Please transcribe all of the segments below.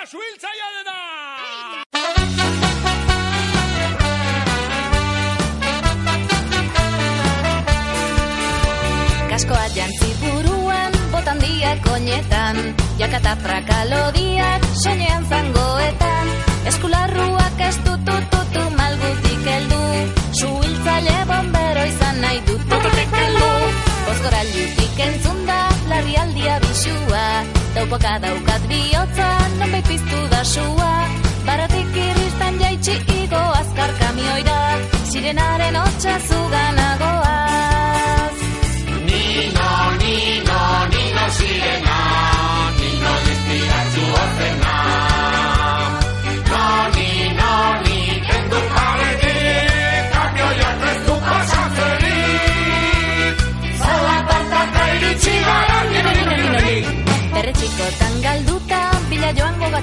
Suiltzaia dena! Kaskoa jantzi buruan, botan diak oinetan, jakata prakalodiak, soinean zangoetan, eskularruak ez dutututu malgutik heldu, suhiltzaile bombero izan nahi dut tututik heldu, bozgora entzun da, larri aldia bisua, daupoka daukat bihotza, non piztu da sua, baratik irristan jaitsi igo azkar kamioira, sirenaren hotxa zuganagoaz.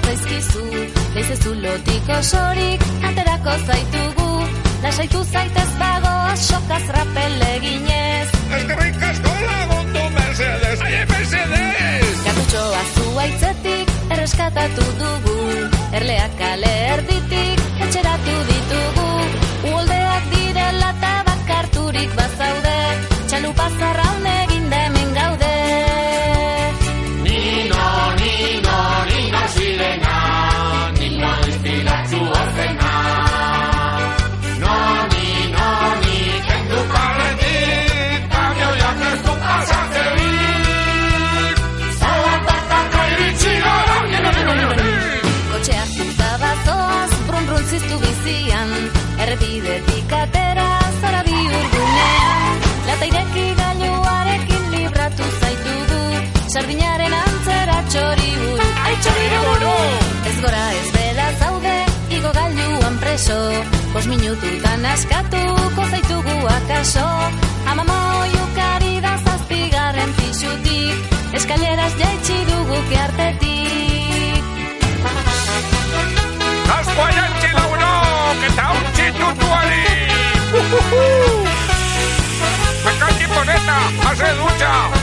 Bila joango gatzaizkizu Leize zulotik osorik, aterako zaitugu Lasaitu zaitez bago, sokaz rapel eginez Eskerrik asko lagundu Mercedes! Ai, Mercedes! Gatutxoa zuaitzetik, erreskatatu dugu Erleak kale errepidetik atera zara bi urgunean Lata ireki gailuarekin libratu zaitu du Sardinaren antzera txori buru Ai txori buru Ez gora ez bela zaude igo gailuan preso. Bos minututan askatuko zaitugu akaso. Amamo yukari da zazpigarren pixutik Eskaleraz jaitsi dugu keartetik se ducha.